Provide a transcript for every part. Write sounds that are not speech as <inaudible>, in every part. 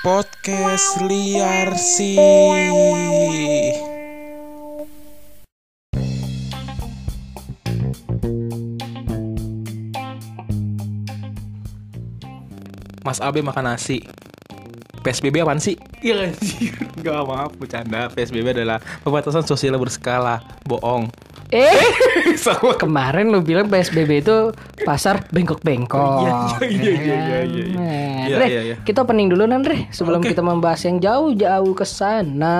Podcast liar sih. Mas Abe makan nasi. PSBB apaan sih? Iya anjir. Enggak maaf bercanda. PSBB adalah pembatasan sosial berskala. Bohong. Eh, <laughs> Sama kemarin lu bilang PSBB itu pasar bengkok-bengkok. Iya, iya, iya, iya, iya, iya. Nah, Iya, Re, iya, iya. kita pening dulu nan, Re. Sebelum Oke. kita membahas yang jauh-jauh ke sana,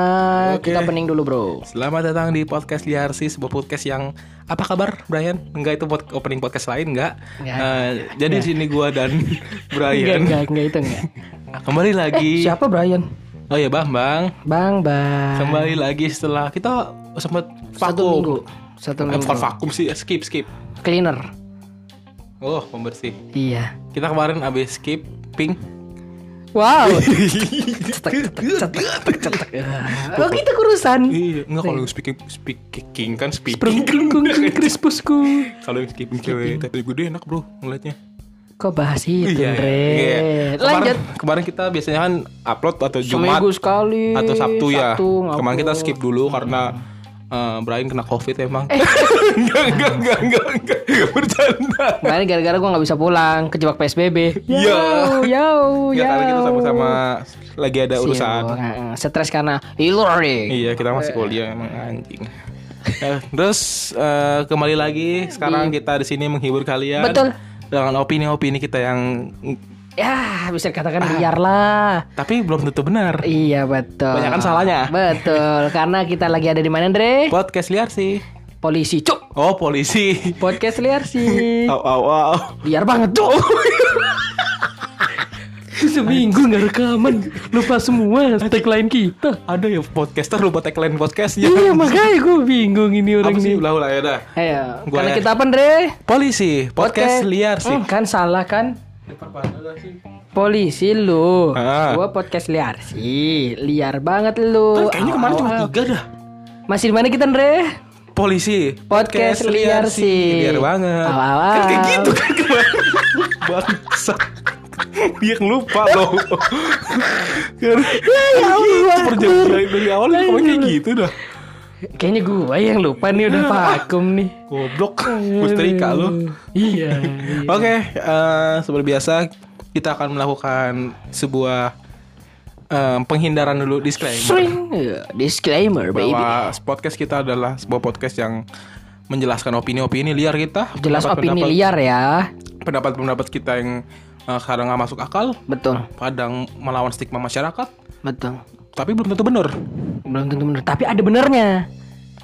Oke. kita pening dulu, Bro. Selamat datang di podcast liar sih, sebuah podcast yang apa kabar, Brian? Enggak itu pod- opening podcast lain, enggak? Enggak. Eh, jadi di sini gua dan <laughs> Enggak, Brian enggak, enggak itu enggak. kembali lagi. Siapa Brian? Oh ya, Bang, Bang. Bang, Bang. Kembali lagi setelah kita sempat Satu vakum. minggu. Satu minggu. bukan vakum sih, skip, skip. Cleaner. Oh, pembersih. Iya. Kita kemarin habis skip pink. Wow. <laughs> cetek, cetek, cetek, cetek, cetek. Oh, kita kurusan. Iya, enggak kalau yang speaking speaking kan speaking. Sprungkung <laughs> krispusku. Kalau yang skipping cewek tapi gue enak, Bro, ngeliatnya. Kok bahas itu, Iya, Re? iya. Lanjut. Kemarin, kemarin kita biasanya kan upload atau Jumat Seminggu sekali. atau Sabtu ya. Sabtu, Kemarin kita skip dulu karena eh, Brian kena covid emang. Eh. <laughs> enggak, enggak, enggak, enggak, enggak, bercanda. Kemarin gara-gara gue gak bisa pulang Kejebak PSBB Iya. Yo, yo, Ya yo karena kita sama-sama lagi ada Sibuk, urusan. heeh. Stres karena e-learning Iya, kita masih kuliah emang anjing. Eh, terus eh, kembali lagi sekarang kita di sini menghibur kalian. Betul. Dengan opini-opini kita yang Ya bisa dikatakan liar lah tapi belum tentu benar. Iya betul Banyak kan salahnya. Betul Karena kita lagi ada di mana Andre? Podcast liar sih. Polisi cuk Oh, polisi. Podcast liar sih <laughs> Au au au. Liar banget cuk <laughs> Seminggu gak rekaman Lupa semua tagline kita Ada ya podcaster lupa tagline podcastnya. Iya makanya gue bingung ini orang Apa sih? ini Ulah ulah ya dah. Ayo Gua Karena ya. kita apa Andre? Polisi, podcast, liar sih. Hmm, kan salah kan? Polisi lu. Ah. Gua podcast liar sih. Liar banget lu. Kan kayaknya kemarin cuma tiga dah. Masih di mana kita, Andre? Polisi, Podcast liar sih. Liar banget. Au, Kan kayak gitu kan kemarin. <laughs> Bangsa. Dia yang lupa loh. <laughs> Kan ya Allah, perjanjian dari awal kemarin kayak gitu dah. Kayaknya gua yang lupa nih udah <laughs> vakum nih. Goblok, <laughs> Gustrika lu. Iya. iya. <laughs> Oke, eh, seperti biasa kita akan melakukan sebuah eh, penghindaran dulu disclaimer Swing. Iya, Disclaimer, baby. bahwa podcast kita adalah sebuah podcast yang menjelaskan opini-opini liar kita, Jelas opini pendapat-pendapat- liar ya. pendapat-pendapat kita yang eh, kadang nggak masuk akal, Betul. kadang melawan stigma masyarakat, Betul. Tapi belum tentu benar Belum tentu bener, tapi ada benernya.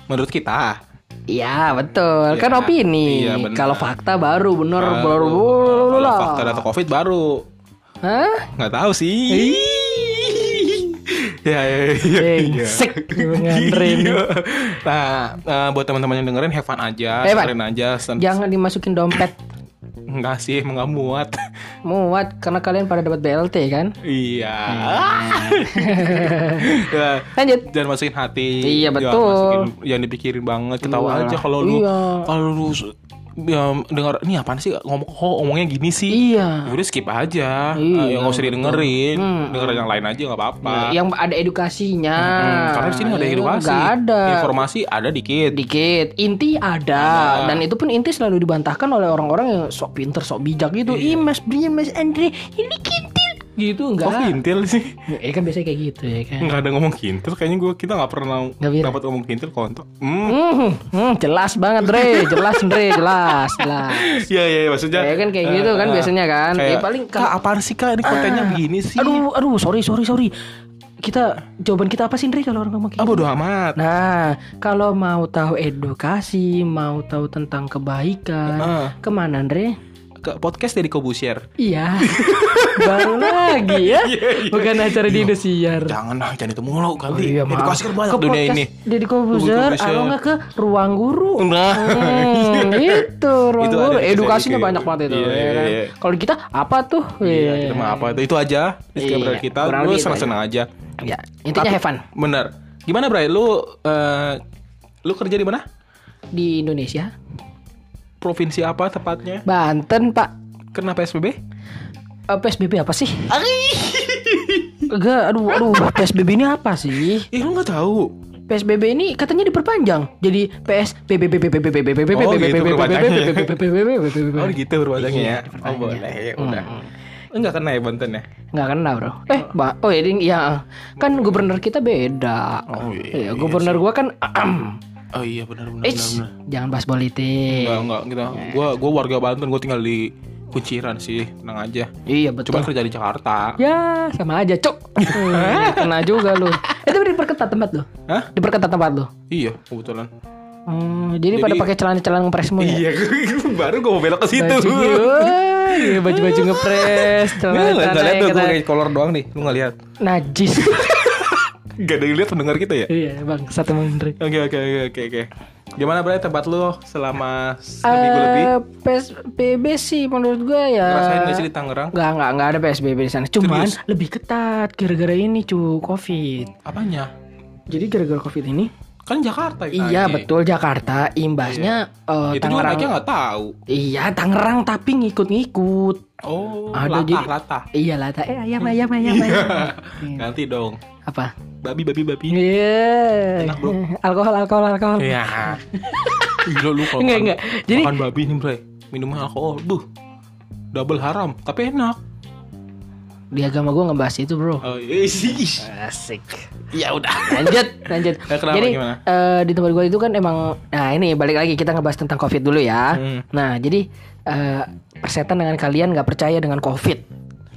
menurut kita. Iya betul Iya, kan opini. iya, benar. Kalau fakta baru bener baru, Kalau lah. fakta data covid baru Hah? nggak tahu sih. ya, ya, ya, ya. Iya. Nah, eh, buat teman-teman yang dengerin, have fun aja, fun. dengerin aja. Jangan dimasukin dompet Enggak sih, emang nggak muat. muat karena kalian pada dapat BLT kan. iya. Ya, Lanjut. Jangan masukin hati. Iya, Jangan betul. masukin- Jangan dipikirin banget. Ketawa Iyalah. aja kalau lu Iya. kalau lu ya, dengar ini apaan sih ngomong kok ngomongnya gini sih. Iya. Udah skip aja. Iya, Eh, nggak usah didengerin. Hmm. Dengerin yang lain aja nggak apa-apa. Yang ada edukasinya. Hmm, karena di sini nggak ada edukasi. Nggak ada. Informasi ada dikit. Dikit, inti ada. Dan itu pun inti selalu dibantahkan oleh orang-orang yang sok pinter, sok bijak gitu. Ih, Mas Brian, Mas Andre, ini kintil gitu enggak? Kok kintil sih? Ya kan biasanya kayak gitu ya kan. Nggak ada ngomong kintil. Kayaknya gua kita nggak pernah dapat ngomong kintil kontok. Hmm. Hmm, hmm, jelas banget Dre, jelas Dre, jelas, jelas. Iya iya iya, maksudnya. Ya kan kayak gitu kan eh, biasanya kan. Kayak, Ya paling kak apaan sih kak ini kontennya begini sih? Aduh, aduh, sorry, sorry, sorry. Kita jawaban kita apa sih Dre kalau orang ngomong Ah gitu? bodo amat. Nah, kalau mau tahu edukasi, mau tahu tentang kebaikan, Heeh. ke mana Andre? Ke podcast dari Kobusier. Iya, <laughs> baru lagi ya, Iya, iya. bukan acara di Indosiar. Jangan lah, jangan itu mulu Oh kali. iya, maaf. Edukasi kan banyak Ke dunia podcast ini. Deddy Kobuzer. kalau nggak ke ruang guru. Nah, Hmm, <laughs> itu ruang Itu guru. Edukasinya kayak banyak banget itu. Iya, ya iya, kan? iya. Kalau kita apa tuh? Iya, kita mah apa itu, itu aja. Disclaimer Iya, kita, lu senang-senang aja. Ya, intinya Tapi- have fun Bener. Gimana Bray? Lu eh, lu kerja di mana? di Indonesia. Provinsi apa tepatnya? Banten, Pak. Kena PSBB? Eh, PSBB apa sih? Enggak, aduh, aduh, PSBB ini apa sih? Ih lu nggak tahu. PSBB ini katanya diperpanjang jadi Oh, gitu. Oh Enggak gitu berwajahnya ya. Iya, Oh boleh ya udah. Enggak kena ya Banten ya? kena bro Eh, mbak, oh ya, ini- ya kan gubernur kita beda Oh, Iya, iya, gubernur gua kan Oh iya benar benar Eits, jangan bahas politik Enggak enggak gitu. Gua gua warga Banten, gua tinggal di Kunciran sih, tenang aja. Iya betul Cuma kerja di Jakarta. Ya sama aja cok Hmm, <laughs> Kena juga lu Itu diperketat tempat lu Hah? Diperketat tempat lu Iya, kebetulan. Hmm, jadi, Jadi- pada pakai celana-celana ngepres semua ya? Iya, <laughs> baru gua mau belok ke situ. <laughs> Iya, baju-baju ngepres, Nggak, nggak, nggak celana-celana lihat gue kayak kolor doang nih, lu nggak lihat. najis. Gak ada yang lihat pendengar kita ya? iya bang, satu menteri. Oke, oke, oke, oke, oke. Gimana Bre tempat lu selama seminggu lebih? Eh, PSBB sih menurut gue ya. Ngerasain gak sih di Tangerang? Nggak, nggak, nggak ada PSBB di sana. Cuman Serius? lebih ketat gara-gara ini cu, Covid. Apanya? Jadi gara-gara Covid ini, Kan Jakarta ya, iya betul Jakarta, imbasnya eh, Itu juga Tangerang. mereka nggak tahu. Iya, Tangerang tapi ngikut-ngikut. Oh, Ada latah, jadi- latah. Iya lah, ta- eh ayam ayam ayam ayam. Iya. Ganti dong. Apa? Babi, babi, babi. Iya. Enak, bro. Alkohol, alkohol, alkohol. Iya. Gila lu kalau Enggak, makan- enggak. Jadi- makan babi nih, Bre. Minumnya alkohol. Buh. Double haram, tapi enak. Di agama gue ngebahas itu bro. Oh, iya sih. Asik. Ya udah. Lanjut, lanjut. Eh, kenapa, jadi gimana? eh, di tempat gue itu kan emang, nah ini balik lagi kita ngebahas tentang covid dulu ya. Hmm. Nah jadi eh, persetan dengan kalian nggak percaya dengan covid.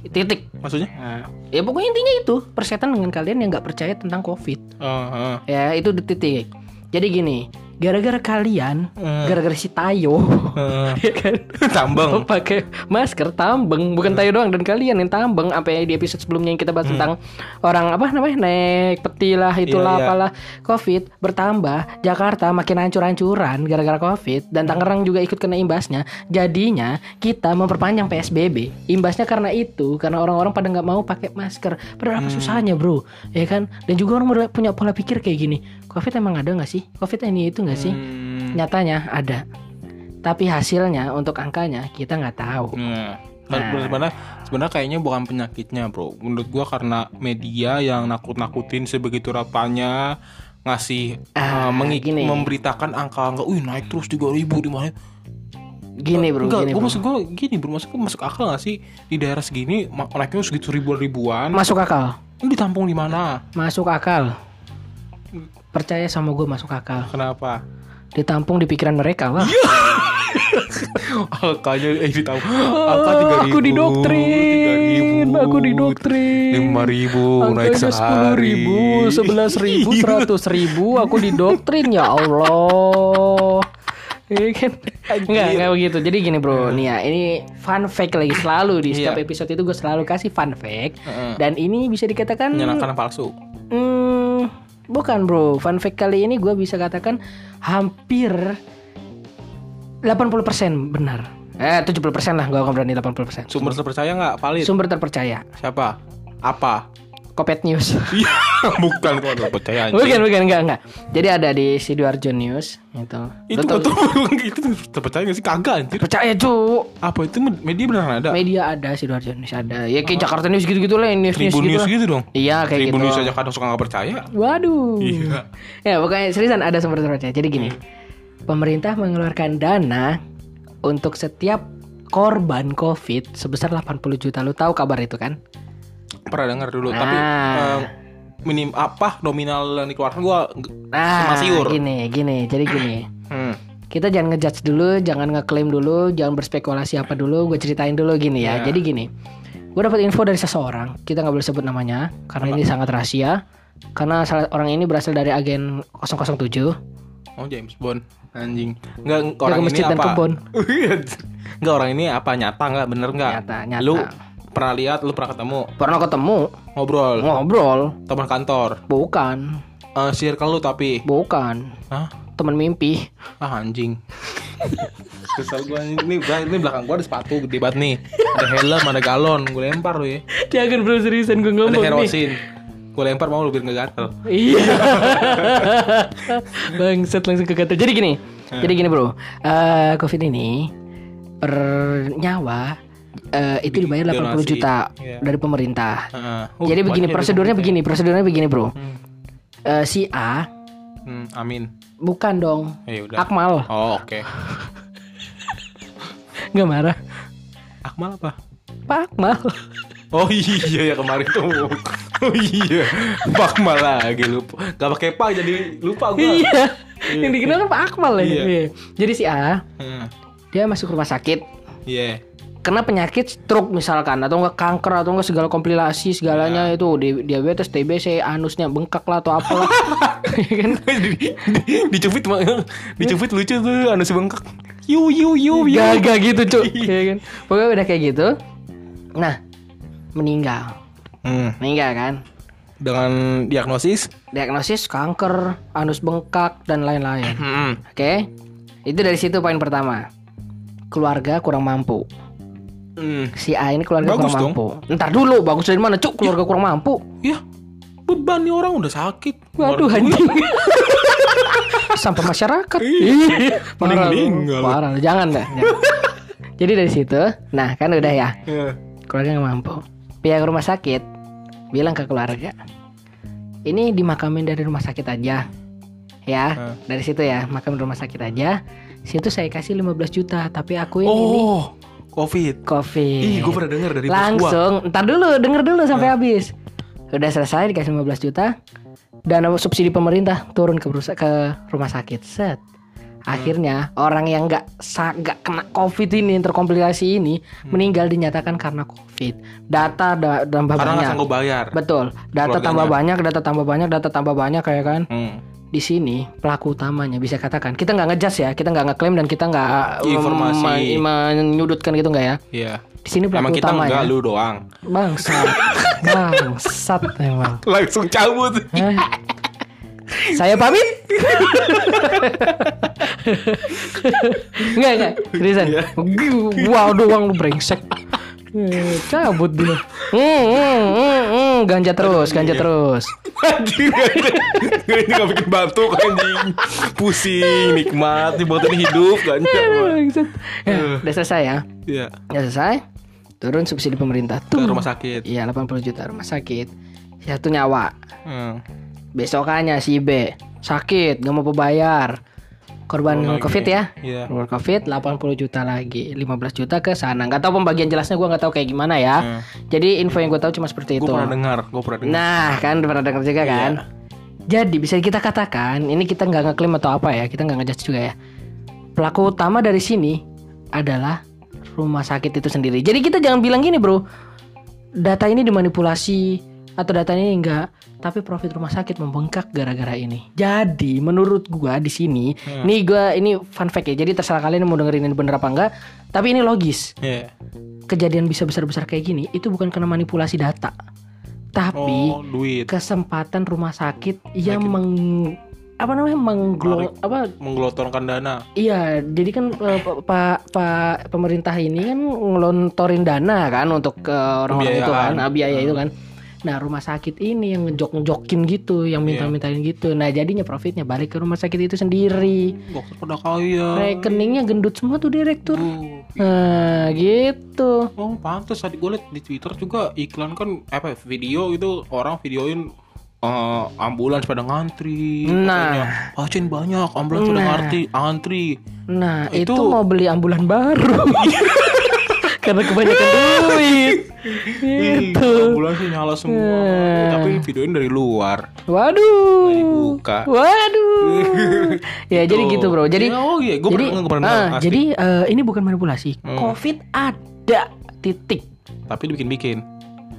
Titik. Maksudnya? Nah, ya pokoknya intinya itu persetan dengan kalian yang nggak percaya tentang covid. Oh, oh. Ya itu di titik. Jadi gini, gara-gara kalian, Hmm. gara-gara si Tayo, Eh, <laughs> ya kan? tambang. Oh, pakai masker tambeng. Bukan tayo doang dan kalian yang tambeng. Sampai di episode sebelumnya yang kita bahas tentang orang apa namanya naik peti lah itulah Iya, iya. apalah. Covid bertambah Jakarta makin hancur-hancuran gara-gara covid. Dan Tangerang juga ikut kena imbasnya. Jadinya kita memperpanjang PSBB imbasnya karena itu karena orang-orang pada nggak mau pakai masker. Padahal apa susahnya bro? Ya kan? Dan juga orang punya pola pikir kayak gini covid emang ada nggak sih covid ini itu nggak sih Hmm. nyatanya ada tapi hasilnya untuk angkanya kita nggak tahu Nah, Nah. sebenarnya sebenarnya kayaknya bukan penyakitnya, Bro. Menurut gua karena media yang nakut-nakutin sebegitu rapanya ngasih Ah, eh, mengi- gini. memberitakan angka-angka, "Wih, naik terus 3000 di mana?" gini bro Enggak, gini gua bro. maksud gua gini, Bro. Maksud gua masuk akal gak sih di daerah segini naiknya segitu ribuan-ribuan? masuk akal Ini ditampung di mana? masuk akal percaya sama gue masuk akal Kenapa? ditampung di pikiran mereka lah <laughs> Angkanya eh ditampung. Angka 3000. aku didoktrin aku didoktrin lima ribu naik Angkanya sepuluh sehari ribu, sebelas ribu, seratus ribu, aku didoktrin ya Allah. Iya kan? Enggak, enggak begitu. Jadi gini bro, nih ya, ini fun fact lagi selalu di setiap Iya. episode itu gue selalu kasih fun fact. Dan ini bisa dikatakan menyenangkan palsu. Bukan bro, fun fact kali ini gue bisa katakan hampir 80% benar. Eh 70% lah, gue akan berani 80%. Sumber terpercaya nggak valid? Sumber terpercaya. Siapa? Apa? Kopet News. <laughs> Iya, bukan kok anjing. bukan, bukan, enggak, enggak. Jadi ada di Sidoarjo News gitu. Itu tau- betul <laughs> itu terpercaya nggak sih kagak anjir. Percaya cu Apa itu media beneran ada? Media ada Sidoarjo News ada Ya kayak Jakarta News gitu-gitu lah News News Tribun gitu News lah. gitu dong. Iya kayak Tribun gitu News aja kadang suka nggak percaya. Waduh Iya. Ya pokoknya seriusan ada sumber terpercaya Jadi gini Pemerintah mengeluarkan dana Untuk setiap korban covid Sebesar 80 juta Lu tahu kabar itu kan? Pernah dengar dulu, tapi Nah. eh, minim apa nominal yang dikeluarkan gua nggak- Nah semasiur. gini gini Jadi gini <clears throat> Hmm. kita jangan ngejudge dulu, jangan ngeklaim dulu, jangan berspekulasi apa dulu. Gue ceritain dulu gini ya. Ya. Jadi gini, gue dapat info dari seseorang. Kita nggak boleh sebut namanya karena ini sangat rahasia. Karena salah orang ini berasal dari agen 007. Oh James Bond anjing. Enggak Jaga orang ini masjid dan apa? kebun. <laughs> Enggak orang ini apa nyata nggak bener nggak? Nyata, nyata. Lu pernah lihat, lu pernah ketemu, Pernah ketemu ngobrol, ngobrol? teman kantor, Bukan, Eh circle lu tapi, bukan. Hah? Teman mimpi. Ah anjing. <laughs> Kesel gua ini, gua- ini belakang gua ada sepatu gede banget nih. Ada helm, ada galon, gue lempar lu ya. Jangan bro seriusan gue Ada ngomong nih. herosin. Gue lempar mau lu biar nggak gatel. Iya. <laughs> Bangsat langsung ke kata. Jadi gini. Jadi gini, Bro. Eh Covid ini per eh, itu dibayar 80 donasi. juta Iya. dari pemerintah. Heeh. Oh, Jadi begini ya prosedurnya begini, prosedurnya begini, Bro. Hmm. Eh, si A Hmm, amin. bukan dong. Ya udah. Akmal, Oh, oke. <laughs> nggak marah. Akmal apa? Pak Akmal. Oh iya ya kemarin tuh. Oh iya. Pak Akmal lagi lupa. Gak pakai pak jadi lupa gua. iya. Yang dikenal kan Pak Akmal ya. Iya. Iya. Jadi si A Heeh. dia masuk rumah sakit Iya. Kena penyakit stroke misalkan atau enggak kanker atau enggak segala komplikasi segalanya Iya. itu di- diabetes, TBC, anusnya bengkak lah atau apalah. <laughs> Ya kan? Di- di- dicubit dicubit lucu tuh anu si bengkak. Yu yu yu yu. Gak, gitu cuy <laughs> ya kan? Pokoknya udah kayak gitu Nah Meninggal Hmm. Meninggal kan Dengan diagnosis Diagnosis kanker Anus bengkak Dan lain-lain Hmm. Oke Itu dari situ poin pertama Keluarga kurang mampu Hmm. Si A ini keluarga Bagus kurang dong. mampu Ntar dulu Bagus dari mana cuk Keluarga kurang mampu Ya, beban nih orang udah sakit. Waduh anjing <laughs> Sampai masyarakat Iya. Parah meninggal. Parah. Jangan dah jangan. Jadi dari situ Nah kan udah ya Iya. keluarga nggak mampu pihak rumah sakit bilang ke keluarga ini dimakamin dari rumah sakit aja ya Hmm. dari situ ya makam rumah sakit aja situ saya kasih 15 juta tapi aku ini, ini Oh, COVID. covid Ih, gue pernah denger dari bos gua. langsung ntar dulu denger dulu sampai habis. Udah selesai dikasih 15 juta. Dan subsidi pemerintah turun ke ke rumah sakit. Set. Akhirnya orang yang nggak nggak kena covid ini terkomplikasi ini meninggal dinyatakan karena covid. Data da- tambah Karena banyak. sanggup bayar. betul. Data Keluarganya. tambah banyak data tambah banyak data tambah banyak kayak kan? Hmm. Di sini pelaku utamanya bisa katakan kita nggak ngejudge ya kita nggak ngeklaim dan kita nggak uh, Informasi. menyudutkan gitu nggak ya Iya. di sini pelaku Emang kita utamanya enggak lu doang. Bangsat. <laughs> Bangsat emang. Langsung cabut. Eh. Saya pamit. <laughs> Enggak, enggak. Seriusan. Iya. Wow, doang lu brengsek. Eh, Cabut dia. Hmm, hmm, hmm, hmm. Ganja terus, ganja terus. Anjing Ini gak bikin batuk anjing Pusing Nikmat Dibuatin hidup Bangsat. Ya, udah selesai ya. Iya Udah selesai. Turun subsidi pemerintah. Ke Tuh. rumah sakit Iya, 80 juta rumah sakit. Satu nyawa. hmm. Besokannya si B sakit, nggak mau bayar. Korban Oh. Covid ya. Iya Korban Covid 80 juta lagi, 15 juta ke sana. Nggak tahu pembagian jelasnya gua nggak tahu kayak gimana ya. Hmm. Jadi info yang gue tahu cuma seperti Gue itu. pernah dengar Gue pernah dengar Nah, kan pernah dengar juga Iya. kan? Jadi bisa kita katakan, ini kita nggak ngeklaim atau apa ya, kita nggak ngejudge juga ya. Pelaku utama dari sini adalah rumah sakit itu sendiri. Jadi kita jangan bilang gini bro, data ini dimanipulasi atau data ini enggak, tapi profit rumah sakit membengkak gara-gara ini. Jadi menurut gua di sini, Hmm. nih gua ini fun fact ya. Jadi terserah kalian mau dengerin ini bener apa enggak, tapi ini logis. Iya. Kejadian bisa besar-besar kayak gini itu bukan karena manipulasi data, tapi Oh duit. kesempatan rumah sakit yang Makin- meng apa namanya mengglo apa? Menggelontorkan dana. Iya jadi kan eh, pak pak pak pemerintah ini kan ngelontorin dana kan untuk ke orang-orang itu kan nah, biaya itu kan nah rumah sakit ini yang ngejok ngejokin gitu yang minta mintain gitu. Nah jadinya profitnya balik ke rumah sakit itu sendiri. Dokter pada kaya. Rekeningnya gendut semua tuh direktur Uh. nah gitu. Oh pantas tadi gue liat di Twitter juga iklan kan apa ya, video itu orang videoin eh, ambulans pada ngantri Nah. katanya, pasien banyak ambulans pada Nah. ngantri antri Nah itu, Itu- mau beli ambulan baru <laughs> Karena kebanyakan duit. Ih, Gitu ambulansnya nyala semua. Nah. tapi videoin dari luar. Waduh. Dibuka. Waduh. <laughs> Ya jadi gitu. bro. Jadi Ya, oh iya gue jadi, pernah ah, jadi eh, ini bukan manipulasi. Hmm. Covid ada Titik. Tapi dibikin-bikin.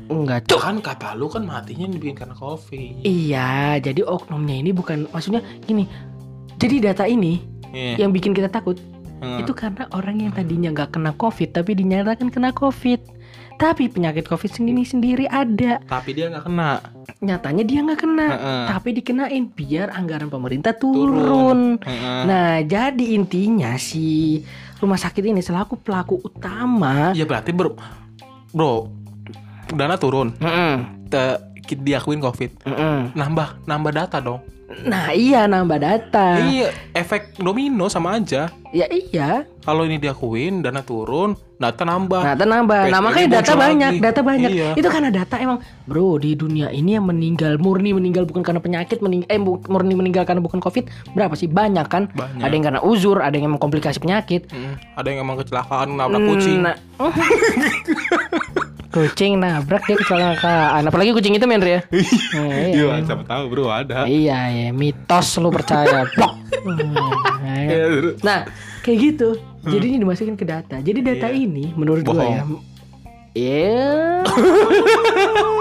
Enggak cuk kan kata lu kan matinya dibikin karena covid. Iya jadi oknumnya ini bukan Maksudnya gini. Jadi data ini Iya. Yang bikin kita takut Hmm. Itu karena orang yang tadinya nggak kena covid Tapi dinyatakan kena covid. Tapi penyakit covid sendiri sendiri ada. Tapi dia nggak kena. Nyatanya dia nggak kena Heeh. tapi dikenain biar anggaran pemerintah turun, Heeh. nah jadi intinya si rumah sakit ini selaku pelaku utama. Ya berarti bro bro dana turun. Heeh, Te- diakuin covid. Heeh. nambah nambah data dong Nah iya nambah data. Iya, efek domino sama aja. Ya iya. Kalau ini diakuin, dana turun, data nambah. Data nambah. Nah PSBB makanya data banyak, lagi. data banyak. Iya. Itu karena data emang, bro di dunia ini yang meninggal murni meninggal bukan karena penyakit, mening eh bu- murni meninggal karena bukan covid berapa sih? Banyak kan? Banyak. Ada yang karena uzur, ada yang emang komplikasi penyakit. Mm, ada yang emang kecelakaan nabrak kucing. Nah, <laughs> kucing nabrak dia kecelakaan. Apalagi kucing itu men ya. Nah, <laughs> iya. Iya, siapa tahu bro ada. Iya ya, mitos lu percaya. <laughs> Blok. Hmm, Iya. Nah, kayak gitu. Jadi ini dimasukin ke data. Jadi data ini menurut gua Bohong. ya. Iya. <laughs>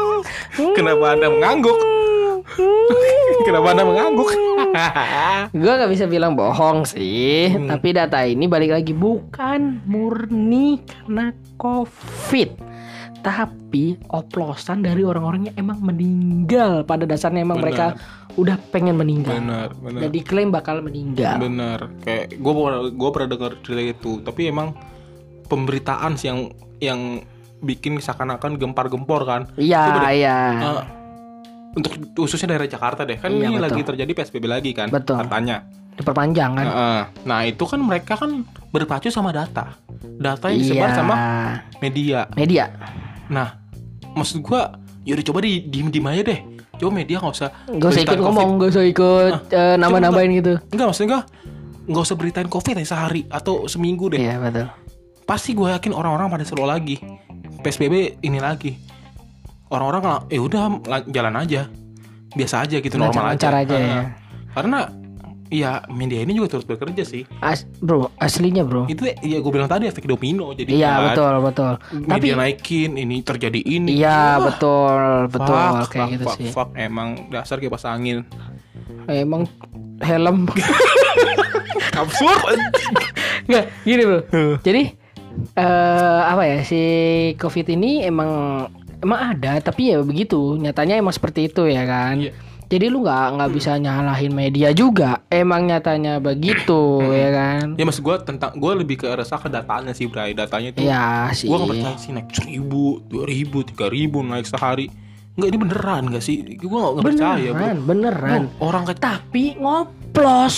Kenapa anda mengangguk? Kenapa anda mengangguk? Gua nggak bisa bilang bohong sih, Hmm. tapi data ini balik lagi bukan murni karena COVID, tapi oplosan dari orang-orang yang emang meninggal pada dasarnya emang Benar. mereka udah pengen meninggal benar, benar. dan diklaim bakal meninggal. Bener, kayak gue gue pernah dengar cerita itu, tapi emang pemberitaan sih yang yang bikin seakan-akan gempar-gempor kan. Iya, iya. eh, untuk khususnya daerah Jakarta deh, kan Iya, ini betul. lagi terjadi PSBB lagi kan, Betul. katanya. Diperpanjang kan? Heeh. Nah itu kan mereka kan berpacu sama data, data yang disebar Iya. sama media. media. Nah, maksud gua, yaudah coba di diem diem aja deh. Coba media nggak usah. Gak usah ikut beritain ngomong, gak usah ikut eh, nambah-nambahin gitu. COVID. Enggak maksudnya enggak nggak usah beritain covid ya sehari atau seminggu deh. Iya betul. Pasti gue yakin orang-orang pada seru lagi. PSBB ini lagi. Orang-orang kalau eh udah la- jalan aja. Biasa aja gitu normal aja. Aja ya. Karena ya media ini juga turut bekerja sih. As, bro, aslinya bro. Itu ya gue bilang tadi efek domino jadi Iya kan. betul betul. Tapi Media naikin ini terjadi ini. iya Wah, betul betul fuck, kayak fuck, gitu fuck, sih. fuck. emang dasar kipas angin. Emang helm <laughs> Absurd. Nggak, gini bro. Jadi eh apa ya si covid ini emang emang ada tapi ya begitu nyatanya emang seperti itu ya kan. Iya. Jadi lu nggak nggak bisa nyalahin media juga. Emang nyatanya begitu ya kan. ya maksud gue tentang gue lebih ke resah ke datanya sih Bray. Datanya itu Iya sih. Gue gak percaya sih naik seribu, dua ribu, tiga ribu naik sehari. Enggak ini beneran gak sih? Gue gak, percaya bro. Beneran, beneran. Bro, orang ke Tapi ngoplos.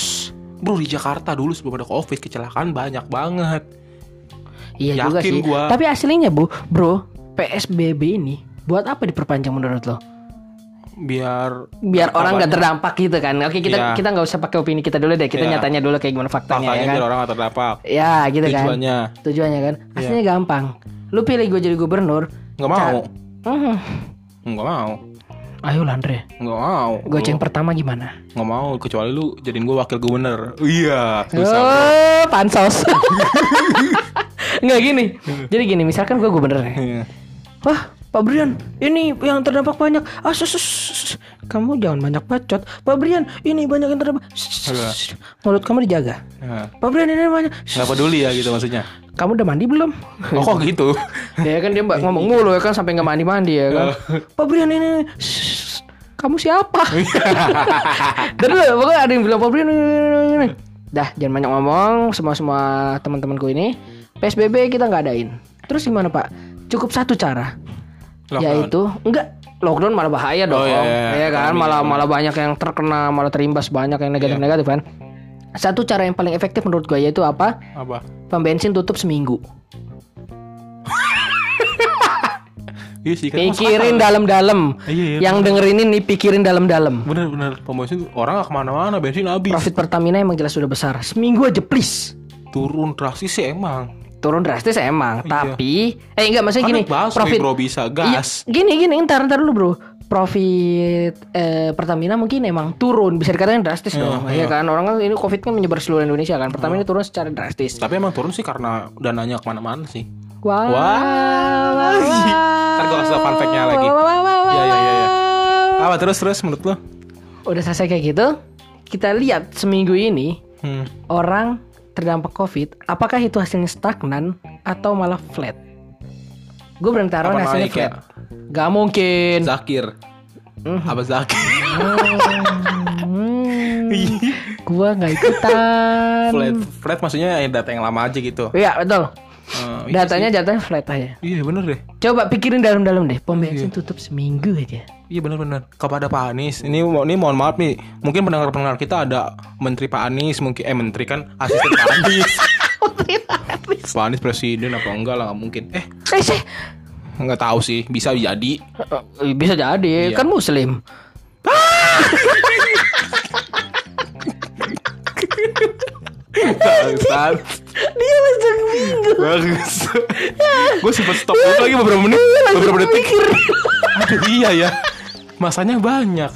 bro di Jakarta dulu sebelum ada covid kecelakaan banyak banget. Iya juga sih. gua. Tapi aslinya bu, bro, PSBB ini buat apa diperpanjang menurut lo? Biar Biar orang nggak terdampak gitu kan? Oke kita Iya. kita nggak usah pakai opini kita dulu deh. Kita Iya. nyatanya dulu kayak gimana faktanya, faktanya ya kan? biar orang gak terdampak. Ya gitu kan. Tujuannya Tujuannya kan. Aslinya gampang. Lu pilih gue jadi gubernur. nggak mau, Hmm. nggak mau, Ayo Landre, nggak mau. goceng pertama gimana? Nggak mau kecuali lu jadiin gue wakil gubernur. Iya, susah. bro. Oh, pansos. <laughs> Nggak gini. Jadi gini, misalkan gue gubernur ya. Iya. Wah, Pak Brian, ini yang terdampak banyak. Ah, sus, sus, sus. kamu jangan banyak bacot. Pak Brian, ini banyak yang terdampak. Sus, sus, sus. Mulut kamu dijaga. Nah, Pak Brian ini banyak. Sus, nggak peduli ya gitu maksudnya. Kamu udah mandi belum? Oh kok gitu? <laughs> ya kan dia mbak ngomong mulu ya kan sampai nggak mandi mandi ya kan. Pak Brian ini. Sus, kamu siapa? <laughs> Dan pokoknya ada yang bilang Pak Brian ini, ini, ini." Dah, jangan banyak ngomong semua semua teman-temanku ini. PSBB kita nggak adain. Terus gimana Pak? Cukup satu cara. Lockdown. yaitu enggak. Lockdown malah bahaya dong Oh, iya, iya. ya kan? Malah malah banyak yang terkena malah terimbas banyak yang negatif negatif kan? Satu cara yang paling efektif menurut gue yaitu apa? Apa? pom bensin tutup seminggu. <laughs> Iya sih. kan pikirin dalam-dalam. Iya, iya, yang dengerin ini pikirin dalam-dalam. Bener-bener pom bensin orang gak ke mana-mana bensin habis. Profit Pertamina emang jelas sudah besar. Seminggu aja please. Turun drastis sih emang turun drastis emang Iya. tapi eh enggak maksudnya Kan gini busway, profit bro bisa Iya, gas gini gini ntar ntar dulu bro profit eh, Pertamina mungkin emang turun bisa dikatakan drastis dong ya kan orang kan ini covid kan menyebar seluruh Indonesia kan Pertamina turun secara drastis tapi emang turun sih karena dananya ke mana-mana sih wow Wah. Ntar gua kasih fun fact-nya lagi. Wow, wow, wow, wow, Iya, iya, iya, iya. wow. apa terus terus menurut lo udah selesai kayak gitu kita lihat seminggu ini hmm. orang terdampak covid apakah itu hasilnya stagnan atau malah flat? Gue berani taruh hasilnya naik ya? flat? Gak mungkin. Zakir. Apa Zakir? Hmm, gua nggak ikutan. Flat. Flat maksudnya ya data yang lama aja gitu. Iya betul. Eh, iya Datanya jatuhnya flat aja. Iya bener deh. Coba pikirin dalam-dalam deh. Pom bensin tutup seminggu aja. Iya benar-benar. Kepada Pak Anies, ini ini mohon maaf nih, mungkin pendengar-pendengar kita ada Menteri Pak Anies, mungkin eh Menteri kan asisten Pak Anies. <laughs> Pak Anies presiden apa enggak lah nggak mungkin. Eh Eh sih, nggak tahu sih, bisa jadi. Eh, bisa jadi Iya. kan muslim. <laughs> Bangsat. Dia langsung bingung. Bagus. <laughs> Gue sempet stop dulu lagi beberapa menit, beberapa detik. Aduh iya ya. Masanya banyak.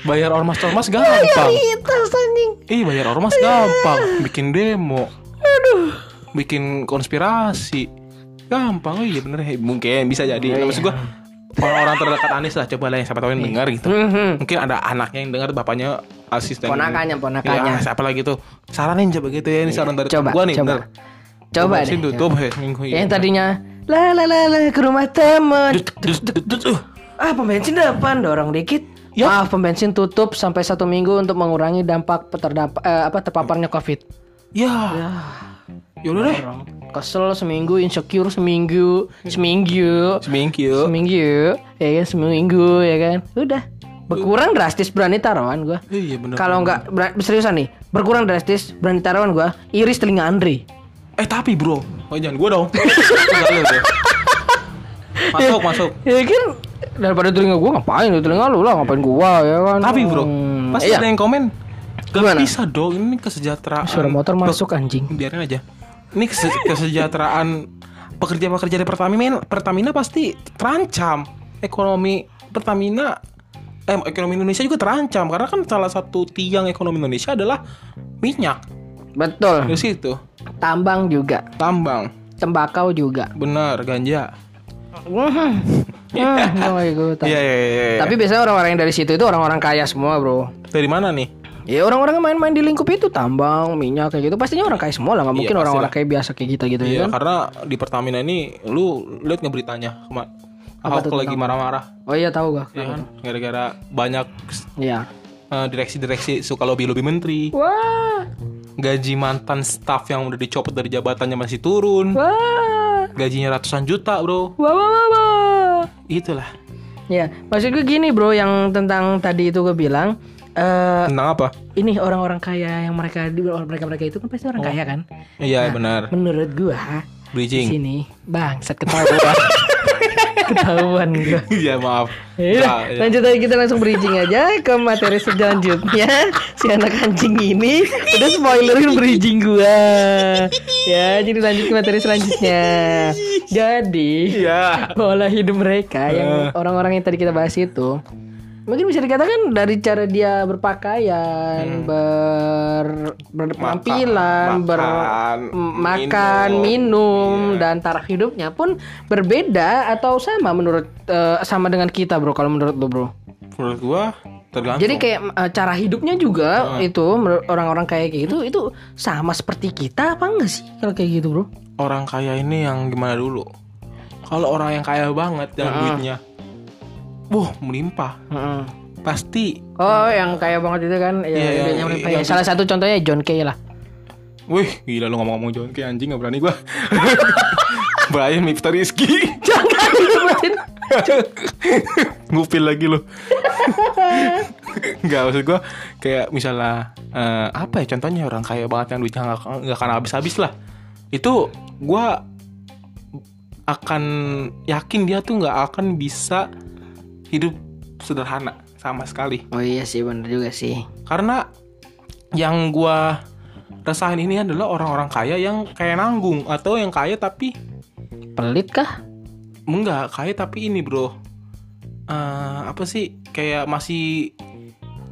Bayar ormas-ormas gampang. Kita anjing. Ih bayar ormas gampang Bikin demo Bikin konspirasi Gampang oh iya bener. Mungkin bisa jadi Iya, Maksud gue Orang-orang terdekat Anies lah Coba lah yang siapa tahu yang dengar gitu Mhm. Mungkin ada anaknya yang dengar Bapaknya asisten Ponakannya, ponakannya. Ya, Siapa lagi tuh Saranin coba gitu ya Ini saran dari Coba, gue nih coba. bener Coba Bensin deh. tutup ya seminggu Yang tadinya la la la la ke rumah temen. Ah pom bensin depan dorong dikit. Ya. Maaf pom bensin tutup sampai satu minggu untuk mengurangi dampak terdampak eh, apa terpaparnya covid. Ya Yaudah deh. Kesel seminggu, insecure seminggu, seminggu, Seminggu seminggu, ya kan seminggu ya kan. Udah berkurang drastis berani taruhan gua. Iya bener Kalau nggak seriusan nih, berkurang drastis berani taruhan gua. Iris telinga Andre. Eh tapi bro Oh jangan gue dong. <laughs> Masuk masuk Ya kan daripada telinga gua ngapain telinga lu lah ngapain gua ya kan. Tapi bro, Hmm, pasti iya. ada yang komen. Gak bisa dong, ini kesejahteraan. Suara motor masuk anjing. Biarin aja. Ini kese- kesejahteraan pekerja-pekerja di Pertamina, Pertamina pasti terancam. Ekonomi Pertamina, eh ekonomi Indonesia juga terancam karena kan salah satu tiang ekonomi Indonesia adalah minyak. Betul. Dari situ, Tambang juga, tambang, tembakau juga. benar, ganja. Oh, <laughs> ikutan. Iya, iya, iya. iya. Tapi biasanya orang-orang yang dari situ itu orang-orang kaya semua, bro. dari mana nih? Ya orang-orang yang main-main di lingkup itu tambang, minyak kayak gitu pastinya orang kaya semua lah, nggak Iya, mungkin orang-orang pastilah. kayak biasa kayak kita gitu ya Iya, kan. karena di Pertamina ini, lu lihat nggak beritanya? Ahok lagi marah-marah. Oh iya tahu gak? Ya kan? Gara-gara banyak Iya. eh, direksi-direksi suka lobby-lobby menteri. Wah, Gaji mantan staff yang udah dicopot dari jabatannya masih turun. wah, Gajinya ratusan juta, Bro. wah, wah, wah, wah. Itulah. Ya, maksud gue gini bro, yang tentang tadi itu gue bilang, eh Tentang apa? ini orang-orang kaya yang mereka mereka mereka itu kan pasti orang kaya kan? Iya, benar. Menurut gua di Bridging. sini bangsat ketahuan, <laughs> ketahuan gua. Iya, maaf. Ya, Nah, iya. lanjut aja kita langsung bridging aja ke materi selanjutnya. Si anak anjing ini udah spoilerin bridging gua. Ya, jadi lanjut ke materi selanjutnya. Jadi, Iya. pola hidup mereka yang orang-orang yang tadi kita bahas itu mungkin bisa dikatakan dari cara dia berpakaian, ber berpenampilan, ber makan, m- makan, minum, dan taraf hidupnya pun berbeda atau sama menurut eh, sama dengan kita, Bro. Kalau menurut lu, Bro. Menurut gua tergantung. Jadi kayak eh, cara hidupnya juga itu menurut orang-orang kayak gitu itu sama seperti kita apa enggak sih kalau kayak gitu, Bro? orang kaya ini yang gimana dulu? Kalau orang yang kaya banget dan duitnya, wah melimpah. Heeh. Pasti, Oh, yang kaya banget itu kan ya, Iya, idenya yang- melimpah. yang- Ya, Salah satu contohnya John Kay lah. wih gila lu ngomong-ngomong John kayak anjing gak berani gua. <laughs> Brian Miftah Rizky. <laughs> Jangan disebutin. <laughs> Ngupil lagi lu. Enggak maksud gua kayak misalnya eh, apa ya contohnya orang kaya banget yang duitnya nggak nggak akan habis-habis lah. Itu gua akan yakin dia tuh nggak akan bisa hidup sederhana sama sekali. Oh iya sih bener juga sih. Karena yang gua rasain ini adalah orang-orang kaya yang kayak nanggung atau yang kaya tapi Pelit kah? enggak kaya tapi ini bro Eh, apa sih kayak masih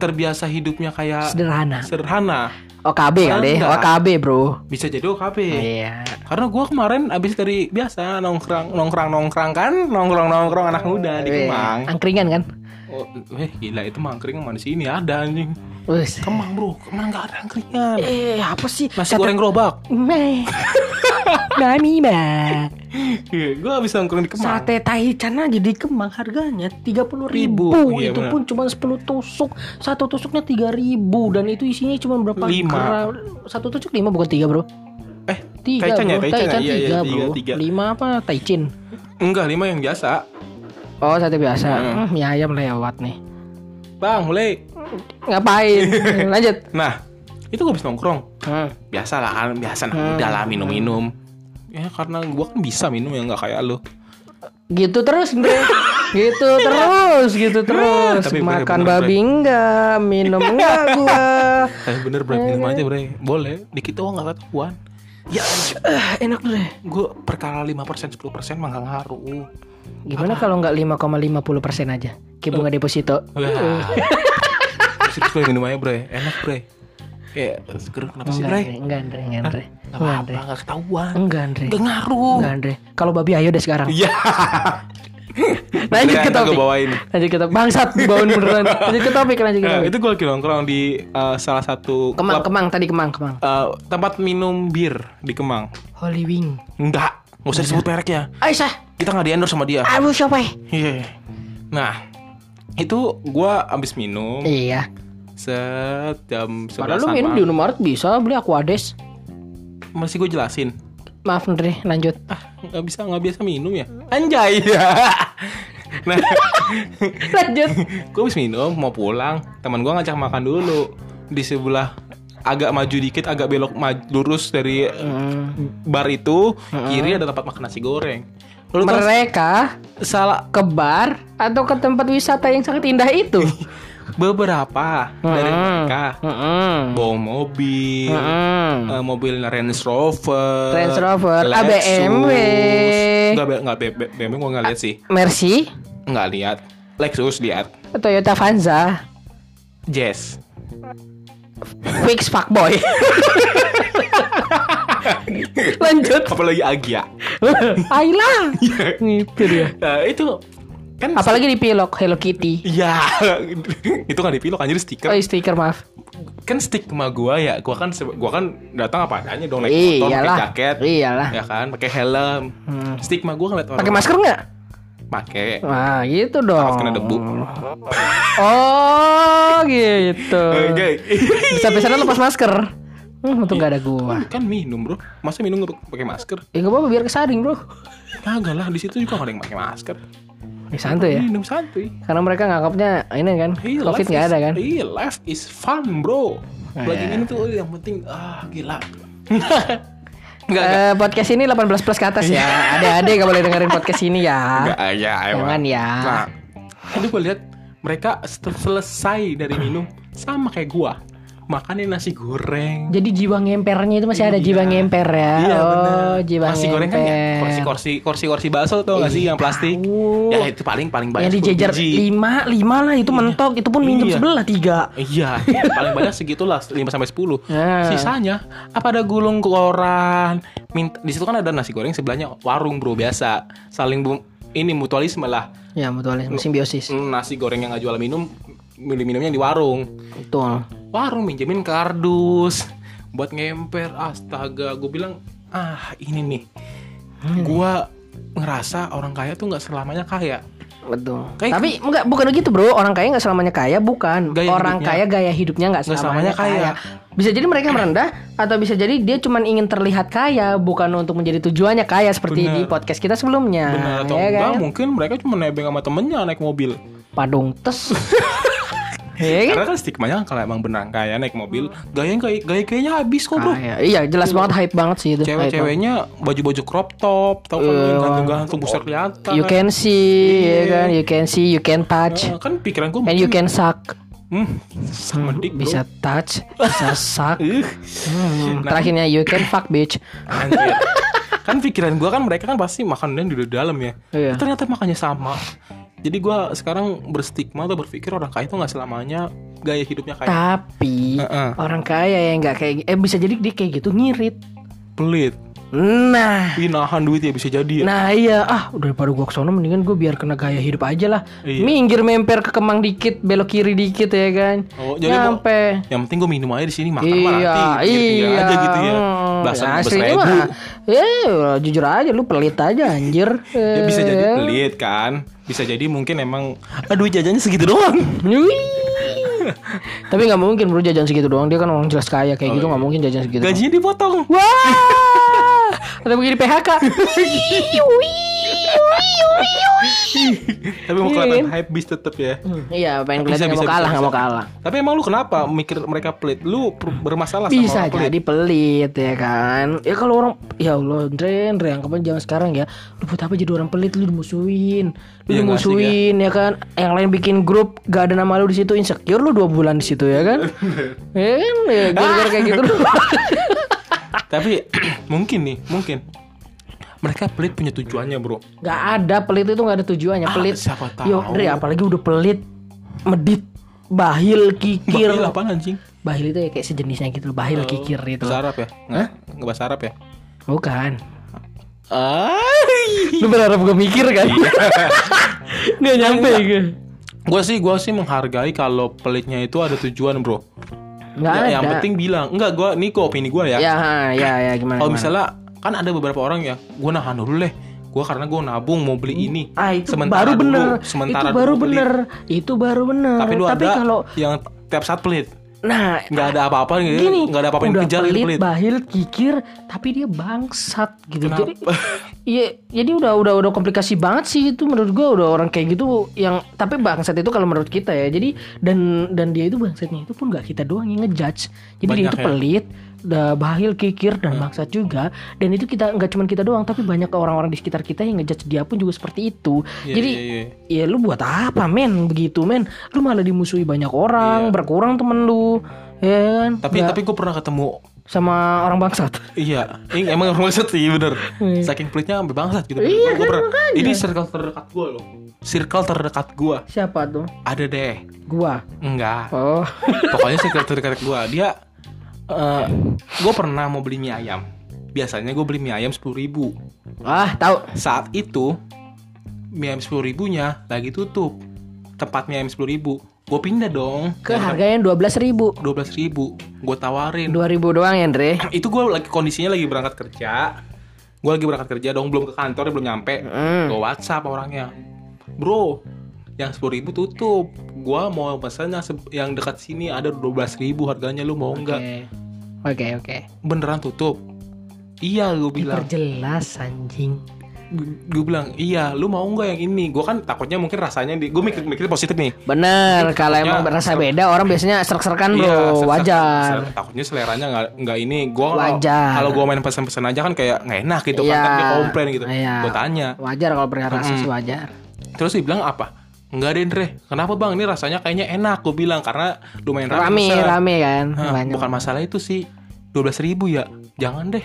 terbiasa hidupnya kayak Sederhana. sederhana OKB kali, Enggak. OKB bro. bisa jadi OKB Iya. karena gua kemarin abis dari biasa nongkrong nongkrong nongkrong kan nongkrong nongkrong anak muda di Kemang Angkringan kan? Oh, eh gila itu mangkring mana di sini ada anjing Wes. Kemang bro Kemang nggak ada angkringan Eh apa sih? nasi goreng gerobak Meh. Nami mah. Iya, gue habis nongkrong di Kemang. Sate taichan aja di Kemang harganya tiga puluh ribu. Ribu, iya itu pun cuma 10 tusuk. Satu tusuknya tiga ribu dan itu isinya cuma berapa Lima. Satu tusuk lima bukan tiga bro. Eh, Tiga Taichan ya, bro, Taichan ya? Taichan Iya, iya, tiga tiga, tiga. Lima apa Taichin Enggak, lima yang biasa. Oh sate biasa Hmm. hmm, Mie ayam lewat nih Bang, mulai. Ngapain <laughs> Lanjut Nah, itu gue habis nongkrong. Hmm. Biasa lah kan, biasa nah, Hmm. udah lah minum-minum. Ya karena gua kan bisa minum yang nggak kayak lo. Gitu terus Andre <laughs> Gitu terus Gitu terus Tapi Makan bener, babi enggak Minum enggak <laughs> gua Tapi bener bre, minum aja bre. Boleh, dikit doang nggak ketahuan. Ya, Eh, Enak Andre gue perkara 5% 10% mah nggak ngaruh. Gimana kalau nggak 5,50% aja? Kayak bunga deposito. Wah. Serius bre, minum aja bre, enak bre. Kayak seger kenapa sih Enggak? Andre. Enggak Andre. Enggak Andre. Gak Enggak Andre. gak ketahuan. Enggak Andre. Gak ngaruh. Enggak Andre. Kalau babi ayo deh sekarang. Iya. <laughs> Lanjut ke Gue topik. bawain. Lanjut ke topik. Bangsat dibawain beneran. <laughs> Lanjut ke topik Lanjut ke Nah, topik. itu gue lagi nongkrong di uh, salah satu Kemang klub, Kemang Tadi Kemang Kemang. Uh, tempat minum bir di Kemang. Holy Wing. Enggak, nggak usah disebut mereknya. Aisyah Kita nggak di endorse sama dia. Aduh siapa ya? Iya. Nah, itu gua abis minum Iya set jam Padahal lu 11 minum di Indomaret bisa beli Aquades Masih gue jelasin. Maaf Andre lanjut Ah, nggak bisa nggak biasa minum ya. Anjay. <laughs> nah, <laughs> Lanjut gue abis minum mau pulang. Teman gua ngajak makan dulu di sebelah agak maju dikit, agak belok maju, lurus dari Hmm. bar itu kiri ada tempat makan nasi goreng. Lu Mereka salah ke bar atau ke tempat wisata yang sangat indah itu <laughs> beberapa dari Hmm. mereka Mm-mm. bawa mobil, Mm-mm. eh, mobil Range Rover, Range Rover, Lexus. Enggak be- be- BMW gua enggak lihat sih. Mercy Enggak lihat. Lexus lihat. Toyota Vanza Jazz. Fix fuckboy <laughs> <laughs> Lanjut Apalagi Agia. <laughs> Ayla <laughs> Gitu dia Nah, itu kan Apalagi di pilok Hello Kitty Iya, itu kan dipilok anjir stiker. Oh stiker maaf Kan stigma gua ya, gua kan gua kan datang apa adanya dong naik motor pakai jaket. Iyalah Ya kan, pakai helm. Stigma gua ngeliat orang Pakai masker nggak? pakai. Nah gitu dong Takut kena debu. Oh gitu Oke. Sampai sana lepas masker Hmm, untung gak ada gua. kan minum bro masa minum nggak pakai masker Ya gak apa-apa biar kesaring bro. kagak lah di situ juga nggak ada yang pakai masker Ya, santuy ya. minum santuy Karena mereka nganggapnya ini kan Iya, covid nggak is- ada kan. Iya, life is fun, bro. Lagi Iya. ini tuh yang penting ah gila. <laughs> Enggak, enggak. Eh, podcast ini 18 plus ke atas ya. Ada-ada gak boleh dengerin podcast ini ya. Enggak, ya, emang. Jangan ya. Nah, itu gue lihat mereka selesai dari minum sama kayak gua. Makannya nasi goreng. Jadi jiwa ngempernya itu masih ada Iya. jiwa ngemper ya. Iya oh, bener. jiwa Nasi goreng kan ya ngemper. kursi-kursi kursi-kursi bakso tau gak sih yang plastik? tahu. Ya itu paling paling banyak Yang 10 dijejer. 5, 5 lah itu mentok, itu pun minjem Iya. sebelah 3. Iya, <laughs> paling banyak segitulah 5 sampai 10. Nah. Sisanya apa ada gulung koran? Minta, di situ kan ada nasi goreng sebelahnya warung bro biasa. Saling bu, ini mutualisme lah. Ya, mutualisme simbiosis. Hmm, Nasi goreng yang nggak jual minum, milih minumnya di warung. Betul. Warung minjemin kardus buat ngemper. Astaga, gue bilang ah ini nih. Gua ngerasa orang kaya tuh nggak selamanya kaya. Betul. Kayak- Tapi enggak bukan begitu, Bro. Orang kaya nggak selamanya kaya, bukan. Gaya Orang hidupnya. kaya gaya hidupnya nggak selamanya, selamanya kaya. kaya. Bisa jadi mereka merendah atau bisa jadi dia cuma ingin terlihat kaya, bukan untuk menjadi tujuannya kaya seperti Benar. di podcast kita sebelumnya. Benar atau ya enggak? kan? Mungkin mereka cuma nebeng sama temennya naik mobil. Padung tes. <laughs> ya kan? Karena kan stigmanya kalau emang beneran kaya naik mobil, gaya gaya gaya gayanya habis kok bro. Kaya. Iya, jelas banget hype banget sih itu. Cewek-ceweknya baju-baju crop top, tau kan Iya. yang gantung-gantung buset kelihatan. You can see, Iya. ya kan? You can see, you can touch, Nah, kan pikiran gue and you can suck. hmm, sama dik bro. Bisa touch, bisa <laughs> suck. Hmm, terakhirnya you can fuck bitch. anjir. kan pikiran gue kan mereka kan pasti makannya di dalam ya. Iya. Ternyata makannya sama. Jadi gue sekarang berstigma atau berpikir orang kaya itu nggak selamanya gaya hidupnya kaya. Tapi Heeh. orang kaya yang nggak kayak eh bisa jadi dia kayak gitu ngirit. Pelit. Nah, Ih, nahan duit ya bisa jadi ya. nah iya ah daripada gua kesono mendingan gue biar kena gaya hidup aja lah. Iya. Minggir memper ke Kemang dikit, belok kiri dikit ya kan. Oh, jadi Nyampe. Yang penting gue minum aja di sini makan Iya, pinggir-pinggir iya. aja gitu ya. Hmm, Belasan belas aslinya ribu. mah, Eh, jujur aja lu pelit aja anjir. <laughs> Ya bisa jadi Eh. pelit kan. Bisa jadi mungkin emang aduh jajannya segitu doang. Tapi nggak mungkin bro jajan segitu doang. Dia kan orang jelas kaya kayak gitu nggak mungkin jajan segitu. doang. Gajinya dipotong. Wah. Atau mungkin di PHK. Tapi mau Iya, kelihatan kan? hype beast tetep ya. Iya, pengen kelihatan nggak mau kalah, nggak mau kalah. Tapi emang lu kenapa mikir mereka pelit? Lu bermasalah Bisa sama orang pelit? jadi pelit ya kan. Ya kalau orang ya Allah, Andre, Andre yang kapan zaman sekarang ya. Lu buat apa jadi orang pelit lu dimusuhin. Lu Iya, dimusuhin ya. kan. Yang lain bikin grup gak ada nama lu di situ insecure lu dua bulan di situ ya kan. <laughs> ya kan ya gara-gara kayak gitu. <laughs> <laughs> Tapi <clears throat> mungkin nih, mungkin mereka pelit punya tujuannya, Bro. Gak ada pelit itu gak ada tujuannya Ah, pelit. siapa tahu. Yo, apalagi udah pelit, medit, bahil, kikir. Bahil apaan anjing? Bahil itu ya kayak sejenisnya gitu, bahil, kikir itu. Bahasa Arab ya? Nggak, nggak bahasa Arab ya? Bukan. Ay. Lu berharap gue mikir kan? <laughs> Nggak nyampe gue. Gue sih, gue sih menghargai kalau pelitnya itu ada tujuan, Bro. Nggak Ya, ada. yang penting bilang, enggak gue, ini kok opini gue ya. Ya, ya, ya gimana? Kalau misalnya kan ada beberapa orang ya, gue nahan dulu deh. Gue karena gue nabung mau beli ini. ah itu Sementara baru dulu, bener. Sementara itu baru dulu beli. bener. Itu baru bener. Tapi lu ada kalau yang tiap saat pelit. Nah Nggak ada apa-apa gitu. gini, Nggak ada apa-apa yang gitu pelit, pelit. bahil, kikir, tapi dia bangsat gitu. Kenapa? Jadi, iya, jadi udah udah udah komplikasi banget sih itu menurut gua udah orang kayak gitu yang tapi bangsat itu kalau menurut kita ya. Jadi dan dan dia itu bangsatnya itu pun gak kita doang yang ngejudge. Jadi dia Banyak itu ya? pelit, bahil, kikir dan bangsat juga. Dan itu kita nggak cuma kita doang, tapi banyak orang-orang di sekitar kita yang ngejudge dia pun juga seperti itu. Iya, jadi iya, iya. ya lu buat apa men begitu men? Lu malah dimusuhi banyak orang, Iya. berkurang temen lu. Ya kan? Tapi Nggak- tapi gue pernah ketemu sama orang bangsat. Iya, ini emang orang bangsat sih bener. Saking pelitnya sampai bangsat gitu. Iya, gua pernah. Ini circle terdekat gue loh. Circle terdekat gue. Siapa tuh? Ada deh. Gua. Enggak. Oh. Pokoknya circle terdekat gue. Dia, eh gue pernah mau beli mie ayam. Biasanya gue beli mie ayam sepuluh ribu. ah, tahu. Saat itu mie ayam sepuluh ribunya lagi tutup. Tempat mie ayam sepuluh ribu. Gue pindah dong. Ke harganya dua belas ribu. dua belas ribu. Gue tawarin. Dua ribu doang ya Andre. <clears throat> itu gue lagi kondisinya lagi berangkat kerja gue lagi berangkat kerja dong belum ke kantor belum nyampe Hmm. gue WhatsApp orangnya bro yang sepuluh ribu tutup gue mau pesan yang, yang dekat sini ada dua belas ribu harganya lu mau nggak Oke. Oke, oke. beneran tutup iya gue bilang Perjelas anjing. gue bilang iya lu mau nggak yang ini gue kan takutnya mungkin rasanya di gue mikir mikir positif nih Bener, kalau emang berasa beda orang biasanya serk-serkan bro, Iya, ser- ser- wajar. ser- takutnya seleranya nggak nggak ini. Gua kalau- Wajar. Kalau gua main pesan-pesan aja kan kayak nggak enak gitu Iya. kan. Dia komplain gitu. Iya. Gua tanya. Wajar kalau perihal rasa sih wajar. Terus dia bilang apa? Enggak deh Andre. Kenapa bang? Ini rasanya kayaknya enak. Gue bilang karena lumayan rame. Rame, rame kan. Hah, Banyak. bukan masalah itu sih. 12 ribu ya. Jangan deh.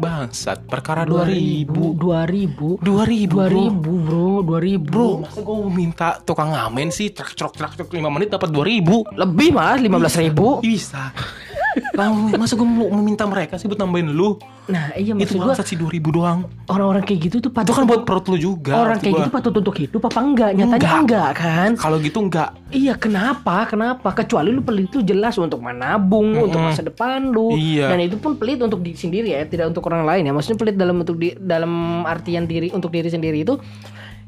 Bangsat. Perkara 2 ribu. Dua ribu. 2 ribu. Dua ribu bro, dua ribu. Bro, masa gue mau minta tukang ngamen sih trak trok trak trok 5 menit dapat 2 ribu? Lebih malah lima belas ribu. Bisa. Bang, masa gue mau meminta mereka sih buat nambahin lu? Nah iya Itu maksud gua bangsat sih 2000 doang. orang-orang kayak gitu tuh Itu patut kan buat perut lu juga. orang kayak gua. gitu patut untuk hidup apa enggak? Nyatanya Enggak. enggak, kan? Kalau gitu enggak. Iya kenapa? Kenapa? Kecuali lu pelit itu jelas untuk menabung, untuk masa depan lu. Iya. Dan itu pun pelit untuk diri sendiri ya, tidak untuk orang lain ya. Maksudnya pelit dalam untuk di, dalam artian diri untuk diri sendiri itu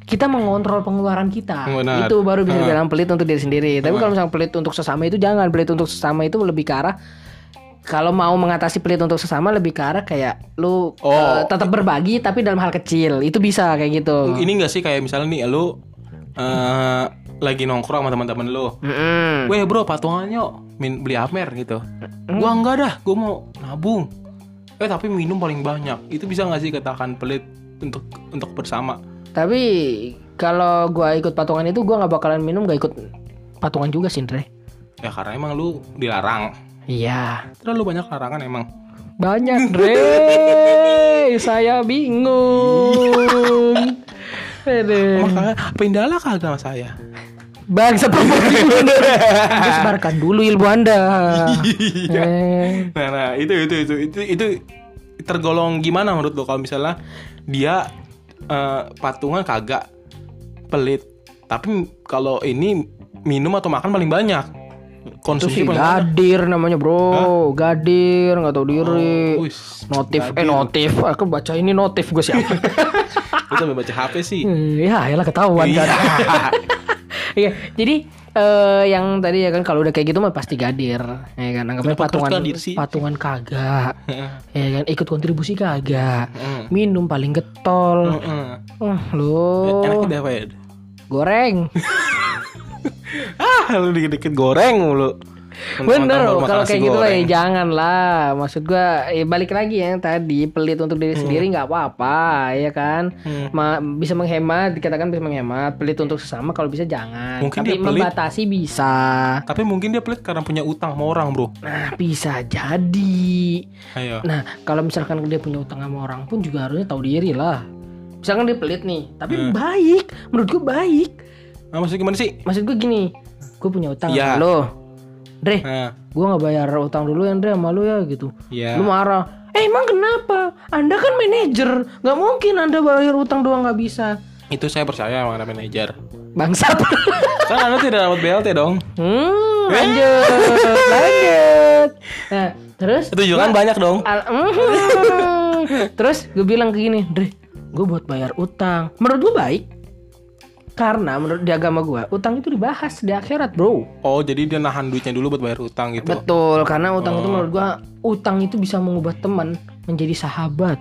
kita mengontrol pengeluaran kita. Benar. Itu baru bisa dibilang pelit untuk diri sendiri. Tapi kalau misalnya pelit untuk sesama itu jangan. Pelit untuk sesama itu lebih ke arah kalau mau mengatasi pelit untuk sesama lebih ke arah kayak lu Oh. eh, tetap berbagi tapi dalam hal kecil. Itu bisa kayak gitu. Ini enggak sih kayak misalnya nih lu eh lagi nongkrong sama teman-teman lu. Mm-mm. Weh bro patungan yuk min beli Amer gitu. Gua enggak dah, gua mau nabung. Eh tapi minum paling banyak. Itu bisa nggak sih katakan pelit untuk untuk bersama? Tapi kalau gua ikut patungan itu gua nggak bakalan minum gak ikut patungan juga sih Andre. Ya karena emang lu dilarang. Iya. Terlalu banyak larangan emang. Banyak <laughs> Dre. Saya bingung. Makanya pindahlah kagak sama saya. Bang, Anda. <laughs> Sebarkan dulu ilmu Anda. Eh, Nah, nah itu itu itu itu itu tergolong gimana menurut lo kalau misalnya dia eh, patungan kagak pelit, tapi kalau ini minum atau makan paling banyak itu konsumsi sih paling banyak. gadir namanya bro gadir nggak tahu diri Oh, notif eh gadir. notif aku baca ini notif gue siapa <laughs> Lu sampai baca HP sih. Hmm, ya ya lah ketahuan Iya. kan <laughs> Iya, jadi eh yang tadi ya kan kalau udah kayak gitu mah pasti gadir ya kan anggapnya Kenapa patungan gadir sih? patungan kagak <laughs> ya kan ikut kontribusi kagak Mm. minum paling getol Heeh. Wah, lu Enaknya apa ya? goreng Ah, <laughs> lu dikit-dikit goreng mulu. Bener loh, kalau kayak gitu ya goreng. jangan lah. Maksud gua eh, balik lagi ya yang tadi pelit untuk diri sendiri nggak apa-apa ya kan. Hmm. Ma- bisa menghemat, dikatakan bisa menghemat. Pelit untuk sesama kalau bisa jangan. Mungkin Tapi dia pelit. membatasi bisa. Tapi mungkin dia pelit karena punya utang sama orang, Bro. Nah bisa jadi. Ayo. Nah kalau misalkan dia punya utang sama orang pun juga harusnya tahu diri lah. Misalkan dia pelit nih, tapi Hmm. baik, menurut gua baik. Nah, maksudnya gimana sih? Maksud gua gini, gue punya utang Iya. sama lo, Dre. Nah, gue nggak bayar utang dulu ya Andre sama lu ya gitu Iya. lu marah eh emang kenapa anda kan manajer nggak mungkin anda bayar utang doang nggak bisa itu saya percaya sama manajer. bangsat <laughs> Kan Anda tidak dapat BLT dong. hmm lanjut lanjut nah terus Itu juga kan banyak dong. Al- Mhm. <laughs> terus gue bilang ke gini Dre gue buat bayar utang menurut gue baik karena menurut di agama gue utang itu dibahas di akhirat bro Oh, jadi dia nahan duitnya dulu buat bayar utang gitu. betul karena utang Oh. itu menurut gue utang itu bisa mengubah teman menjadi sahabat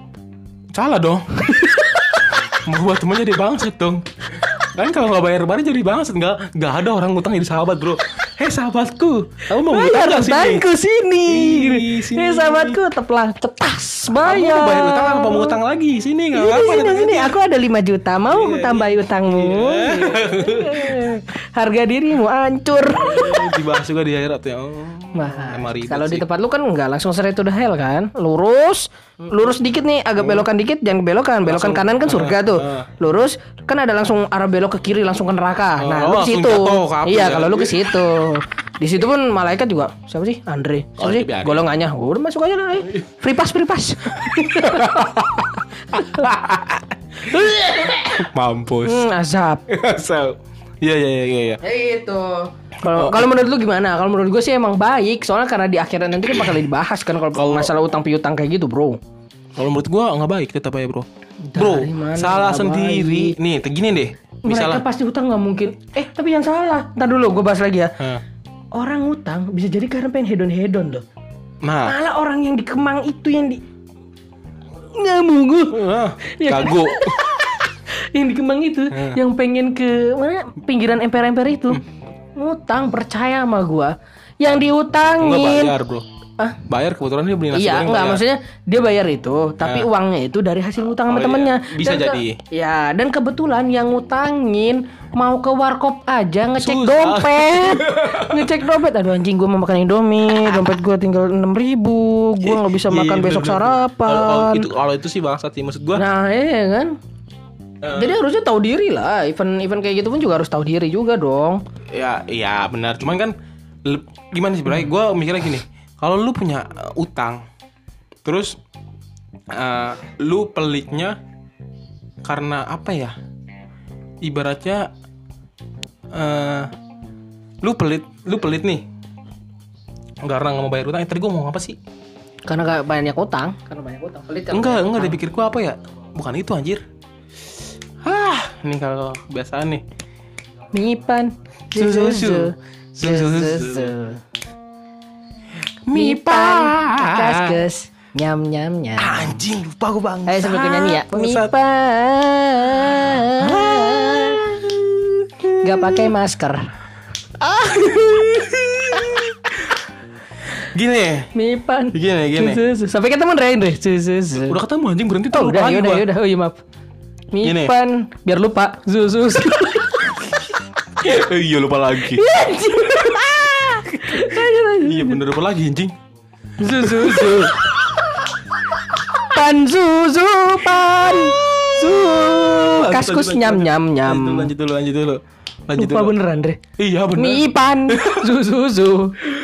Salah dong. <laughs> Mau buat temen jadi bangsat dong. Kan kalau nggak bayar barang jadi bangsat nggak nggak ada orang utang jadi sahabat bro. Hei sahabatku, kamu mau Bayar nggak sini? utangku sini. Sini. Hei sahabatku, teplah cetas Kamu bayar. mau bayar utang apa mau ngutang lagi? Sini nggak apa-apa. sini sini aku ada 5 juta mau tambahi utangmu. Harga dirimu hancur. Dibahas juga di akhirat ya. Oh, kalau di tempat lu kan enggak langsung straight to the hell kan? Lurus, lurus dikit nih, agak belokan dikit, jangan belokan. Belokan Langsung, kanan kan surga tuh. ah. Lurus, kan ada langsung arah belok ke kiri langsung ke neraka. Oh, nah, oh, lu ke situ. Iya, ya. kalau lu ke situ. Di situ pun malaikat juga siapa sih? Andre. Siapa Oh, sih? Golongannya. Udah masuk aja lah. eh. Free pass, free pass. <laughs> <laughs> Mampus. hmm, azab. <laughs> so, iya iya iya iya. Ya itu. Kalau kalau menurut lu gimana? Kalau menurut gue sih emang baik, soalnya karena di akhirat nanti kan bakal dibahas kan kalau masalah utang piutang kayak gitu, Bro. Kalau menurut gua nggak baik tetap aja bro. Bro, Dari mana salah nggak sendiri. Nih, gini deh. Mereka Misalnya, pasti utang nggak mungkin. Eh, tapi yang salah. Ntar dulu gue bahas lagi ya. Hah. Orang utang bisa jadi karena pengen hedon hedon loh. nah, Malah orang yang di Kemang itu yang di ngamung ah, Iya. kagu. <laughs> <laughs> yang di Kemang itu yang pengen ke mana pinggiran emper-emper itu Hmm. ngutang percaya sama gua yang diutangin bayar bro. Ah? Bayar kebetulan dia beli nasi Iya, goreng enggak bayar. maksudnya dia bayar itu, tapi uangnya itu dari hasil utang sama Oh, iya. temennya. Bisa Dan ke- jadi. ya, dan kebetulan yang ngutangin mau ke warkop aja ngecek Susah. dompet. <laughs> ngecek dompet. Aduh anjing gua mau makan Indomie, <laughs> dompet gua tinggal 6000 ribu Gua nggak bisa Iya, makan besok bener. sarapan. Kalau kalau itu kalau itu sih bangsat sih maksud gua. Nah, iya kan? Eh. Jadi harusnya tahu diri lah. Event-event kayak gitu pun juga harus tahu diri juga dong. Ya, iya benar. Cuman kan gimana sih, Bray? Gua mikirnya gini. Kalau lu punya uh, utang, terus uh, lu pelitnya karena apa ya? Ibaratnya uh, lu pelit, lu pelit nih. Karena nggak mau bayar utang. Eh, tadi gua mau apa sih? Karena gak banyak utang, karena banyak utang. Pelit kan Enggak, enggak dipikir gua apa ya? Bukan itu anjir. Hah, ini kalau kebiasaan nih. Mipan, Susu, susu, susu. Mipan, kaskus, nyam nyam nyam. Anjing, lupa gua bang. Ayo sambil nyanyi ya. Mipan, gak pakai masker. <laughs> Gini, Mipan, Gini, gini. Sampai ketemu. Susu, susu. udah ketemu anjing berhenti Oh, tuh. udah, lupa lagi yaudah, gua. yaudah. Oh iya maaf. Gini. Mipan, biar lupa. Eh, <laughs> iya lupa lagi. iya <laughs> bener lupa lagi anjing. Susu. Pan susu, pan. Su. Kaskus nyam nyam nyam. Lanjut dulu, lanjut dulu, lanjut Lupa dulu. beneran, Dre. Iya bener. Mipan, <laughs> susu, susu.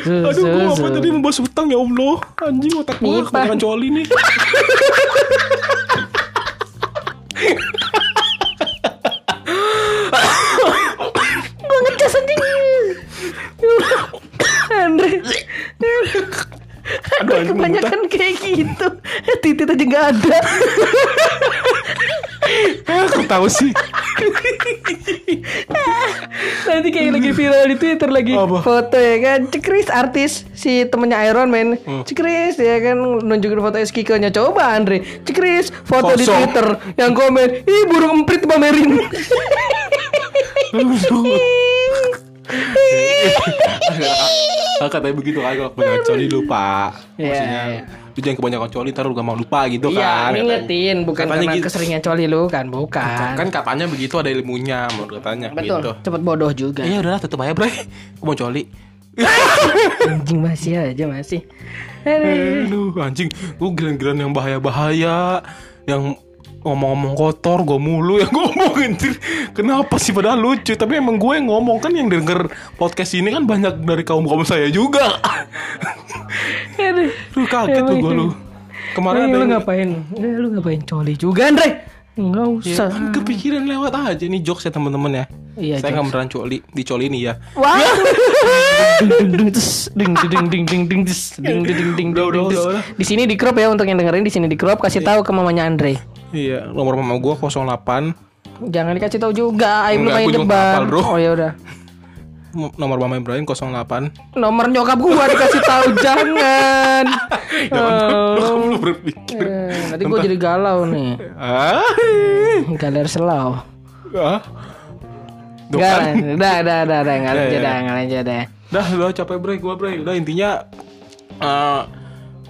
Aduh, Susu, gua apa tadi membahas utang ya Allah. Anjing otak gua kebanyakan coli nih. Aduh, anjing, kebanyakan kayak gitu. <laughs> Titit aja nggak ada. Aku tahu sih. Nanti kayak lagi viral di Twitter lagi Apa? foto ya kan Cekris artis si temennya Iron Man Hmm. Cekris ya kan nunjukin foto Eskiko-nya Coba Andre Cekris foto di Kosong. Twitter Yang komen Ih burung emprit pamerin Ah, <laughs> katanya begitu kan kalau kebanyakan coli lupa. Iya, Maksudnya iya. lu jangan kebanyakan coli ntar lu gak mau lupa gitu Iya kan. ngingetin Bukan Katanya karena gitu. keseringan coli lu kan Bukan Kan katanya begitu ada ilmunya menurut katanya Betul gitu. Cepet bodoh juga Iya udahlah tutup aja, Bro. Gua mau coli. <laughs> Anjing masih aja masih Aduh. Anjing, lu giran-giran yang bahaya-bahaya, yang ngomong-ngomong kotor, gue mulu yang <laughs> ngomong anjir. Kenapa sih padahal lucu, tapi emang gue yang ngomong kan yang denger podcast ini kan banyak dari kaum kaum saya juga. <laughs> Aduh. Lu kaget lu gue lu. Kemarin ada lu yang ngapain? Lu ngapain coli juga, Andre? Enggak Ya, usah. kan kepikiran lewat aja nih jokes ya teman-teman ya. Iya, Saya nggak beneran coli, dicoli nih ya. Wah. Ding ding ding ding ding ding ding ding ding ding ding. Di sini di crop ya untuk yang dengerin di sini di crop kasih tahu ke mamanya Andre. Iya, nomor mama gue 08 Jangan dikasih tahu juga, aib lu main gua bro. Oh ya udah. Nomor mama Ibrahim 08 Nomor nyokap gua dikasih tahu <laughs> jangan. Jangan Oh. lu kamu berpikir. Eh, nanti gua jadi galau nih. Galer selau. Ah. Enggak, kan. udah, udah, udah, udah, enggak Ya, aja ya. dah, enggak aja. Dah, udah capek bre, gua bre. Udah intinya eh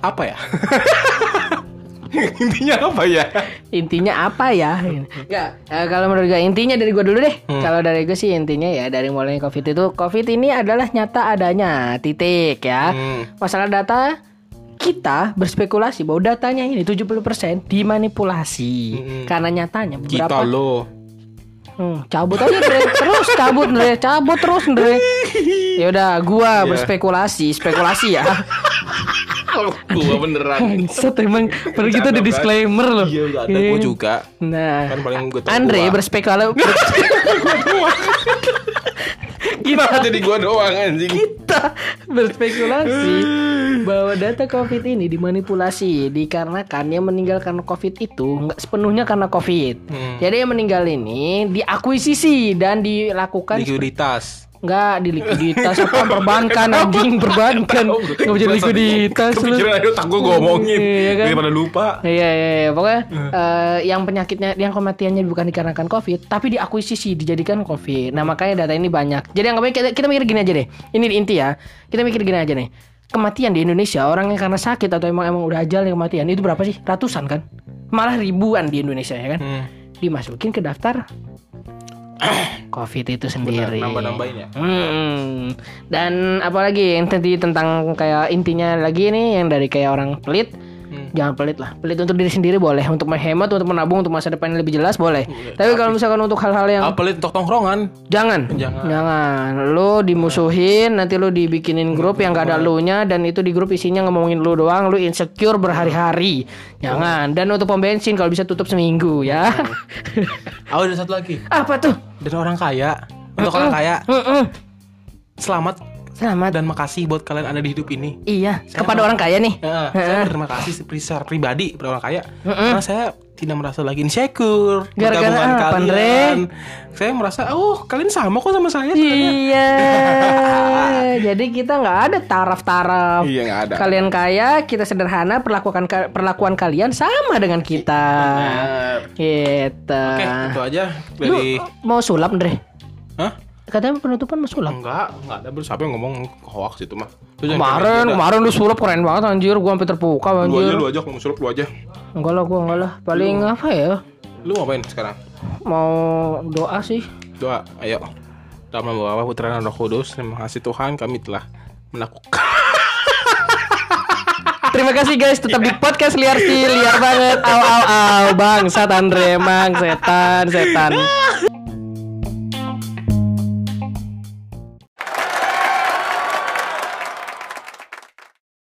apa ya? <laughs> <laughs> intinya apa ya? Intinya apa ya? Enggak, eh, kalau menurut gue intinya dari gue dulu deh. Hmm. Kalau dari gue sih intinya ya dari mulai Covid itu Covid ini adalah nyata adanya, titik ya. Hmm. Masalah data kita berspekulasi bahwa datanya ini 70% dimanipulasi. Hmm. Karena nyatanya Kita beberapa lo. Hmm, cabut aja Andre. terus cabut Andre, cabut terus Andre. <laughs> Ya udah, gua Iya. berspekulasi, spekulasi ya. Gua beneran. Bangsat emang <laughs> Padahal kita ada disclaimer loh Iya, udah ada gua juga. Nah Kan paling gua tau Andre berspekulasi <laughs> Kenapa jadi gua doang anjing? Kita berspekulasi <sighs> Bahwa data covid ini dimanipulasi Dikarenakan yang meninggal karena covid itu nggak sepenuhnya karena covid Hmm. Jadi yang meninggal ini diakuisisi Dan dilakukan Likuiditas. Enggak di likuiditas apa perbankan anjing perbankan nggak bisa likuiditas lu. Kepikiran aja otak gua ngomongin. Iya kan? Daripada lupa. Iya, iya, iya. pokoknya eh, yang penyakitnya, yang kematiannya bukan dikarenakan COVID, tapi diakuisisi, dijadikan COVID. Nah makanya data ini banyak. Jadi anggapnya kita, kita mikir gini aja deh. Ini inti ya. Kita mikir gini aja nih. Kematian di Indonesia orang yang karena sakit atau emang emang udah ajal yang kematian itu berapa sih? Ratusan kan? Malah ribuan di Indonesia ya kan? Hmm. Dimasukin ke daftar <coughs> COVID itu sendiri. nambah-nambahin ya? Hmm. Dan apalagi yang tadi tentang kayak intinya lagi nih yang dari kayak orang pelit. Jangan pelit lah. Pelit untuk diri sendiri boleh, untuk menghemat, untuk menabung, untuk masa depan yang lebih jelas boleh. Tapi kalau misalkan untuk hal-hal yang Apa pelit untuk tongkrongan? jangan, Jangan. jangan. Lu dimusuhin, nanti lu dibikinin grup yang gak ada lu-nya dan itu di grup isinya ngomongin lu doang, lu insecure berhari-hari. Jangan. Dan untuk pom bensin kalau bisa tutup seminggu ya. Oh, ada satu lagi. Apa tuh? Dan orang kaya. Untuk orang kaya, Mm-mm. selamat Selamat. dan makasih buat kalian ada di hidup ini. Iya, kepada orang kaya nih. Ya, saya berterima kasih secara pribadi kepada orang kaya karena saya tidak merasa lagi insecure Gara-gara apa, kalian. Saya merasa oh kalian sama kok sama saya. sebenarnya." Iya, <laughs> jadi kita nggak ada taraf-taraf. Iya nggak ada. Kalian kaya, kita sederhana, perlakukan perlakuan kalian sama dengan kita. Benar. Gitu. Oke, itu aja Lu dari mau sulap, Andre? Hah? Katanya penutupan mau sulap. Enggak, enggak ada bro. Siapa yang ngomong hoax itu mah? Lu jangan Kemarin, kemarin lu sulap keren banget anjir, gua sampai terpukau dah. Lu aja, anjir. lu aja kalau mau suruh lu aja. Enggak lah, gua enggak lah. Paling apa ya? Lu ngapain sekarang? Mau doa sih. Doa, ayo. Dalam nama Bapa, Putra dan Roh Kudus, terima kasih Tuhan kami telah melakukan <laughs> Terima kasih guys, tetap di podcast liar sih, liar banget. Au au au, bangsat Andre, emang setan, setan.